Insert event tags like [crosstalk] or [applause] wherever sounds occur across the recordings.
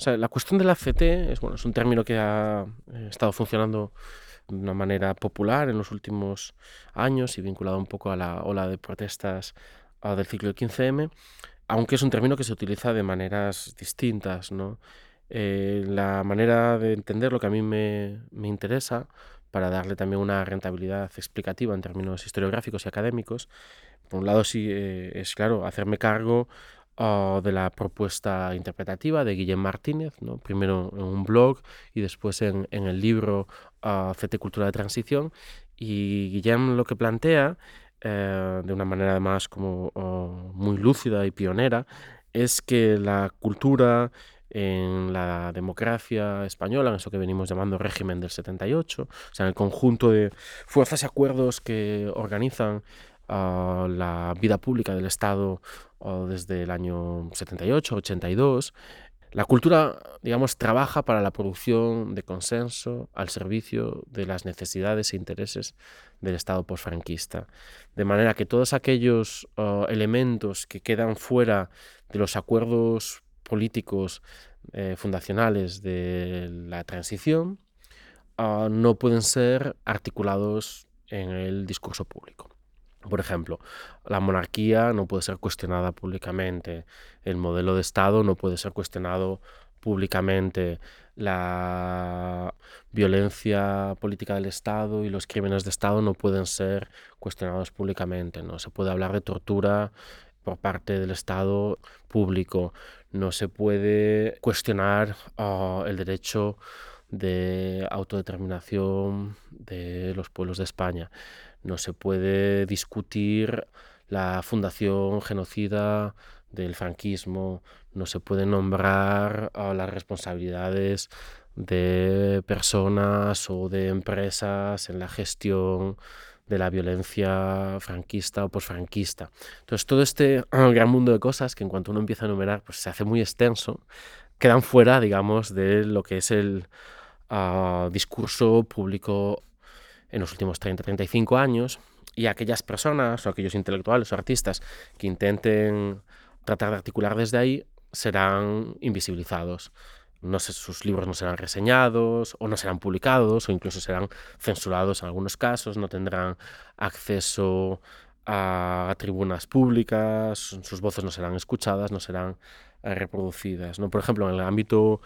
O sea, la cuestión del ACT es, bueno, es un término que ha eh, estado funcionando de una manera popular en los últimos años y vinculado un poco a la ola de protestas ah, del ciclo del 15M, aunque es un término que se utiliza de maneras distintas. ¿no? Eh, la manera de entender lo que a mí me, me interesa para darle también una rentabilidad explicativa en términos historiográficos y académicos, por un lado sí eh, es claro hacerme cargo de la propuesta interpretativa de Guillem Martínez, primero en un blog y después en, el libro uh, CT Cultura de Transición. Y Guillem lo que plantea, eh, de una manera además como muy lúcida y pionera, es que la cultura en la democracia española, en eso que venimos llamando régimen del 78, o sea, en el conjunto de fuerzas y acuerdos que organizan la vida pública del Estado desde el año 78, 82. La cultura, digamos, trabaja para la producción de consenso al servicio de las necesidades e intereses del Estado postfranquista. De manera que todos aquellos elementos que quedan fuera de los acuerdos políticos eh, fundacionales de la transición no pueden ser articulados en el discurso público. Por ejemplo, la monarquía no puede ser cuestionada públicamente, el modelo de Estado no puede ser cuestionado públicamente, la violencia política del Estado y los crímenes de Estado no pueden ser cuestionados públicamente, no se puede hablar de tortura por parte del Estado público, no se puede cuestionar ah, el derecho de autodeterminación de los pueblos de España no se puede discutir la fundación genocida del franquismo, no se puede nombrar las responsabilidades de personas o de empresas en la gestión de la violencia franquista o posfranquista. Entonces, todo este [clears throat] gran mundo de cosas que en cuanto uno empieza a enumerar, pues se hace muy extenso, quedan fuera, digamos, de lo que es el ah, discurso público en los últimos 30-35 años y aquellas personas o aquellos intelectuales o artistas que intenten tratar de articular desde ahí serán invisibilizados. No sé, sus libros no serán reseñados o no serán publicados o incluso serán censurados en algunos casos, no tendrán acceso a tribunas públicas, sus voces no serán escuchadas, no serán eh, reproducidas. ¿no? Por ejemplo, en el ámbito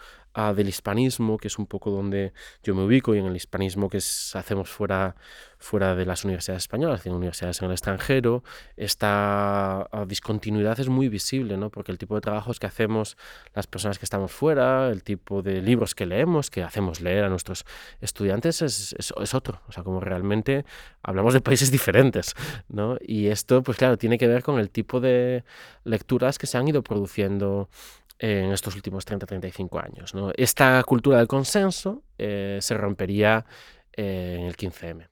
del hispanismo, que es un poco donde yo me ubico, y en el hispanismo que hacemos fuera, fuera de las universidades españolas, en universidades en el extranjero, esta ah, discontinuidad es muy visible, ¿no? porque el tipo de trabajos que hacemos las personas que estamos fuera, el tipo de libros que leemos, que hacemos leer a nuestros estudiantes, es, es, es otro. O sea, como realmente hablamos de países diferentes. ¿no? Y esto, pues claro, tiene que ver con el tipo de lecturas que se han ido produciendo en estos últimos 30-35 años. Esta cultura del consenso eh, se rompería eh, en el 15M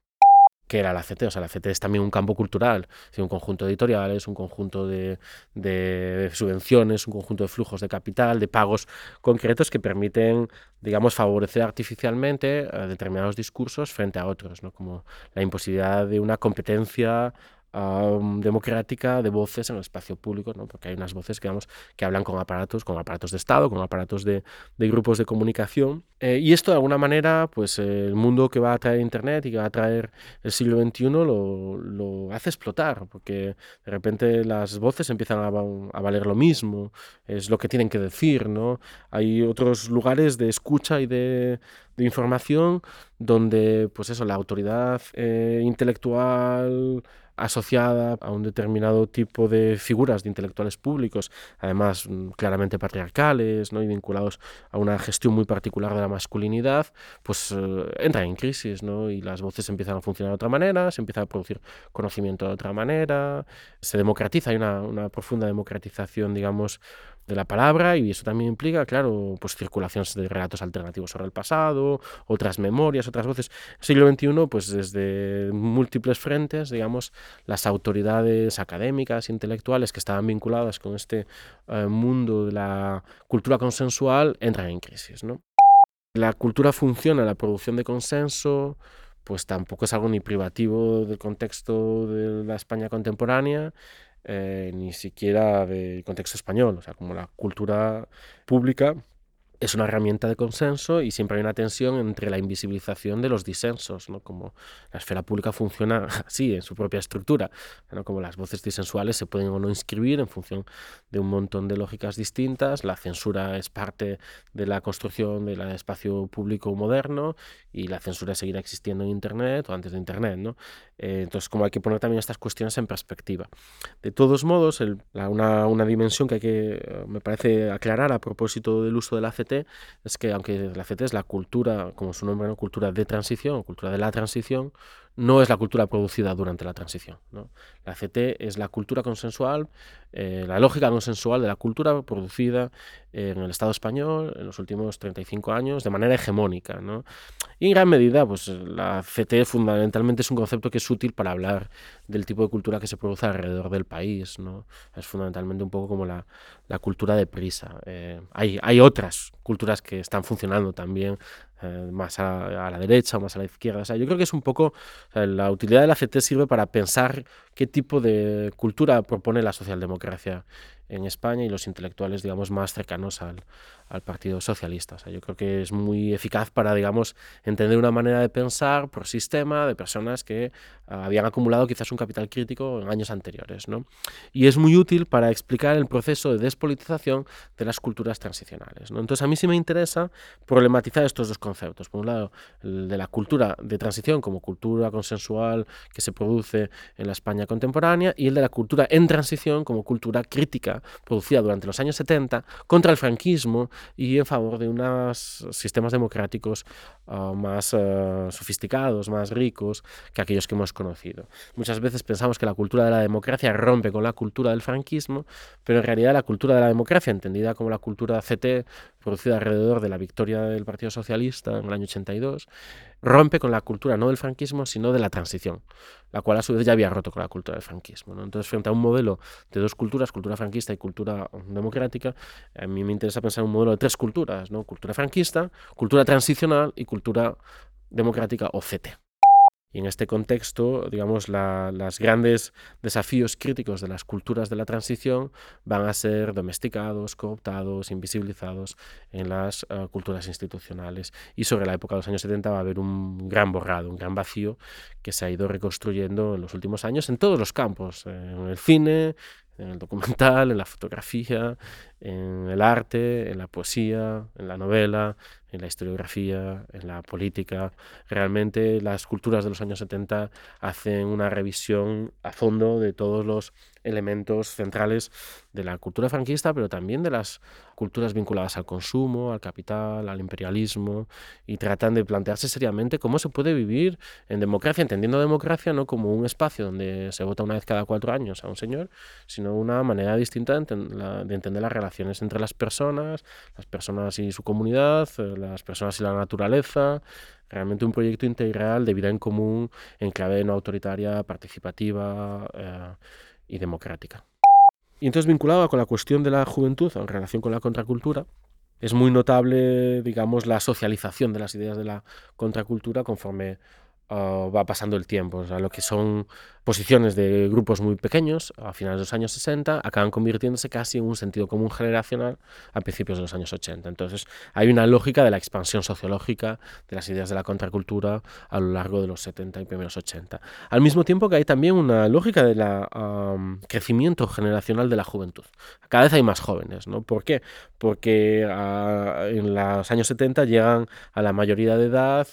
que era la CT. O sea, la CT es también un campo cultural, un conjunto de editoriales, un conjunto de, de, subvenciones, un conjunto de flujos de capital, de pagos concretos que permiten, digamos, favorecer artificialmente eh, determinados discursos frente a otros, ¿no? como la imposibilidad de una competencia democrática de voces en el espacio público, ¿no? porque hay unas voces que, que hablan con aparatos, con aparatos de Estado, con aparatos de, grupos de comunicación. Eh, y esto de alguna manera, pues el mundo que va a traer Internet y que va a traer el siglo XXI lo, hace explotar, porque de repente las voces empiezan a, valer lo mismo, es lo que tienen que decir. ¿no? Hay otros lugares de escucha y de, de información donde pues eso, la autoridad eh, intelectual asociada a un determinado tipo de figuras de intelectuales públicos, además mm, claramente patriarcales ¿no? y vinculados a una gestión muy particular de la masculinidad, pues eh, entra en crisis ¿no? y las voces empiezan a funcionar de otra manera, se empieza a producir conocimiento de otra manera, se democratiza, hay una, una profunda democratización, digamos, de la palabra y eso también implica, claro, pues circulaciones de relatos alternativos sobre el pasado, otras memorias, otras voces. Siglo XXI, pues desde múltiples frentes, digamos, las autoridades académicas, intelectuales que estaban vinculadas con este eh, mundo de la cultura consensual entran en crisis, ¿no? La cultura funciona, la producción de consenso, pues tampoco es algo ni privativo del contexto de la España contemporánea, eh, ni siquiera del contexto español, o sea, como la cultura pública es una herramienta de consenso y siempre hay una tensión entre la invisibilización de los disensos, ¿no? como la esfera pública funciona [laughs] así, en su propia estructura, ¿no? como las voces disensuales se pueden o no inscribir en función de un montón de lógicas distintas, la censura es parte de la construcción del espacio público moderno y la censura seguirá existiendo en Internet o antes de Internet. ¿no? Eh, entonces, como hay que poner también estas cuestiones en perspectiva. De todos modos, una, una, dimensión que hay que, eh, me parece, aclarar a propósito del uso de la CT es que aunque la CT es la cultura, como su nombre, ¿no? cultura de transición, cultura de la transición, no es la cultura producida durante la transición. La CT es la cultura consensual, eh, la lógica consensual de la cultura producida en el Estado español en los últimos 35 años de manera hegemónica. Y en gran medida, pues la CT fundamentalmente es un concepto que es útil para hablar del tipo de cultura que se produce alrededor del país. Es fundamentalmente un poco como la, cultura de prisa. Eh, hay otras culturas que están funcionando también eh, más a, a, la derecha o más a la izquierda. O sea, yo creo que es un poco, la utilidad de la CT sirve para pensar qué tipo de cultura propone la socialdemocracia en España y los intelectuales, digamos, más cercanos al, al Partido Socialista. O sea, yo creo que es muy eficaz para, digamos, entender una manera de pensar por sistema de personas que uh, habían acumulado quizás un capital crítico en años anteriores. ¿no? Y es muy útil para explicar el proceso de despolitización de las culturas transicionales. ¿no? Entonces, a mí sí me interesa problematizar estos dos conceptos. Por un lado, el de la cultura de transición como cultura consensual que se produce en la España contemporánea y el de la cultura en transición como cultura crítica producida durante los años 70 contra el franquismo y en favor de unos sistemas democráticos uh, más uh, sofisticados, más ricos que aquellos que hemos conocido. Muchas veces pensamos que la cultura de la democracia rompe con la cultura del franquismo, pero en realidad la cultura de la democracia, entendida como la cultura CT, producida alrededor de la victoria del Partido Socialista en el año 82, rompe con la cultura no del franquismo, sino de la transición, la cual a su vez ya había roto con la cultura del franquismo. Entonces, frente a un modelo de dos culturas, cultura franquista y cultura democrática, a mí me interesa pensar un modelo de tres culturas, ¿no? cultura franquista, cultura transicional y cultura democrática o CT. Y en este contexto, digamos, los grandes desafíos críticos de las culturas de la transición van a ser domesticados, cooptados, invisibilizados en las uh, culturas institucionales. Y sobre la época de los años 70 va a haber un gran borrado, un gran vacío que se ha ido reconstruyendo en los últimos años en todos los campos, en el cine, en el documental, en la fotografía, en el arte, en la poesía, en la novela, en la historiografía, en la política. Realmente las culturas de los años 70 hacen una revisión a fondo de todos los elementos centrales de la cultura franquista, pero también de las culturas vinculadas al consumo, al capital, al imperialismo, y tratan de plantearse seriamente cómo se puede vivir en democracia, entendiendo democracia no como un espacio donde se vota una vez cada cuatro años a un señor, sino una manera distinta de, entender las relaciones entre las personas, las personas y su comunidad, eh, las personas y la naturaleza, realmente un proyecto integral de vida en común en clave no autoritaria, participativa eh, y democrática. Y entonces vinculado con la cuestión de la juventud en relación con la contracultura, es muy notable, digamos, la socialización de las ideas de la contracultura conforme uh, va pasando el tiempo. O sea, lo que son posiciones de grupos muy pequeños a finales de los años 60 acaban convirtiéndose casi en un sentido común generacional a principios de los años 80. Entonces hay una lógica de la expansión sociológica de las ideas de la contracultura a lo largo de los 70 y primeros 80. Al mismo tiempo que hay también una lógica del crecimiento generacional de la juventud. Cada vez hay más jóvenes. ¿no? ¿Por qué? Porque uh, en los años 70 llegan a la mayoría de edad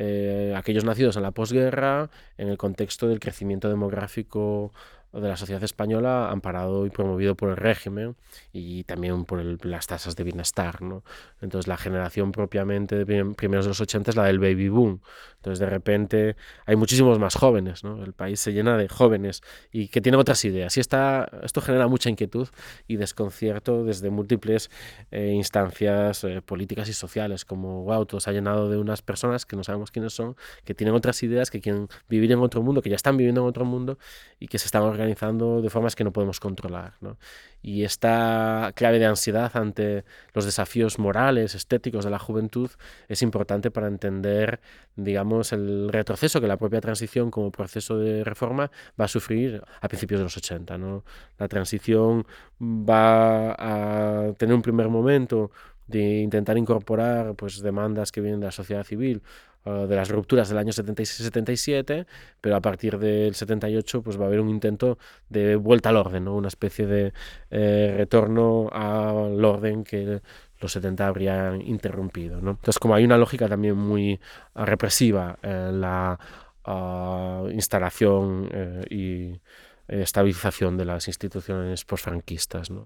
eh, aquellos nacidos en la posguerra, en el contexto del crecimiento demográfico de la sociedad española amparado y promovido por el régimen y también por el, las tasas de bienestar. ¿no? Entonces la generación propiamente de primeros de los 80 es la del baby boom. Entonces de repente hay muchísimos más jóvenes, ¿no? el país se llena de jóvenes y que tienen otras ideas. Y esta, esto genera mucha inquietud y desconcierto desde múltiples eh, instancias eh, políticas y sociales, como, wow, todo se ha llenado de unas personas que no sabemos quiénes son, que tienen otras ideas, que quieren vivir en otro mundo, que ya están viviendo en otro mundo y que se están organizando de formas que no podemos controlar. ¿no? Y esta clave de ansiedad ante los desafíos morales, estéticos de la juventud es importante para entender, digamos, el retroceso que la propia transición como proceso de reforma va a sufrir a principios de los 80. ¿no? La transición va a tener un primer momento de intentar incorporar pues, demandas que vienen de la sociedad civil, de las rupturas del año 76-77, pero a partir del 78 pues, va a haber un intento de vuelta al orden, ¿no? una especie de eh, retorno al orden que los 70 habrían interrumpido. ¿no? Entonces, como hay una lógica también muy uh, represiva en la uh, instalación eh, y estabilización de las instituciones posfranquistas. ¿no?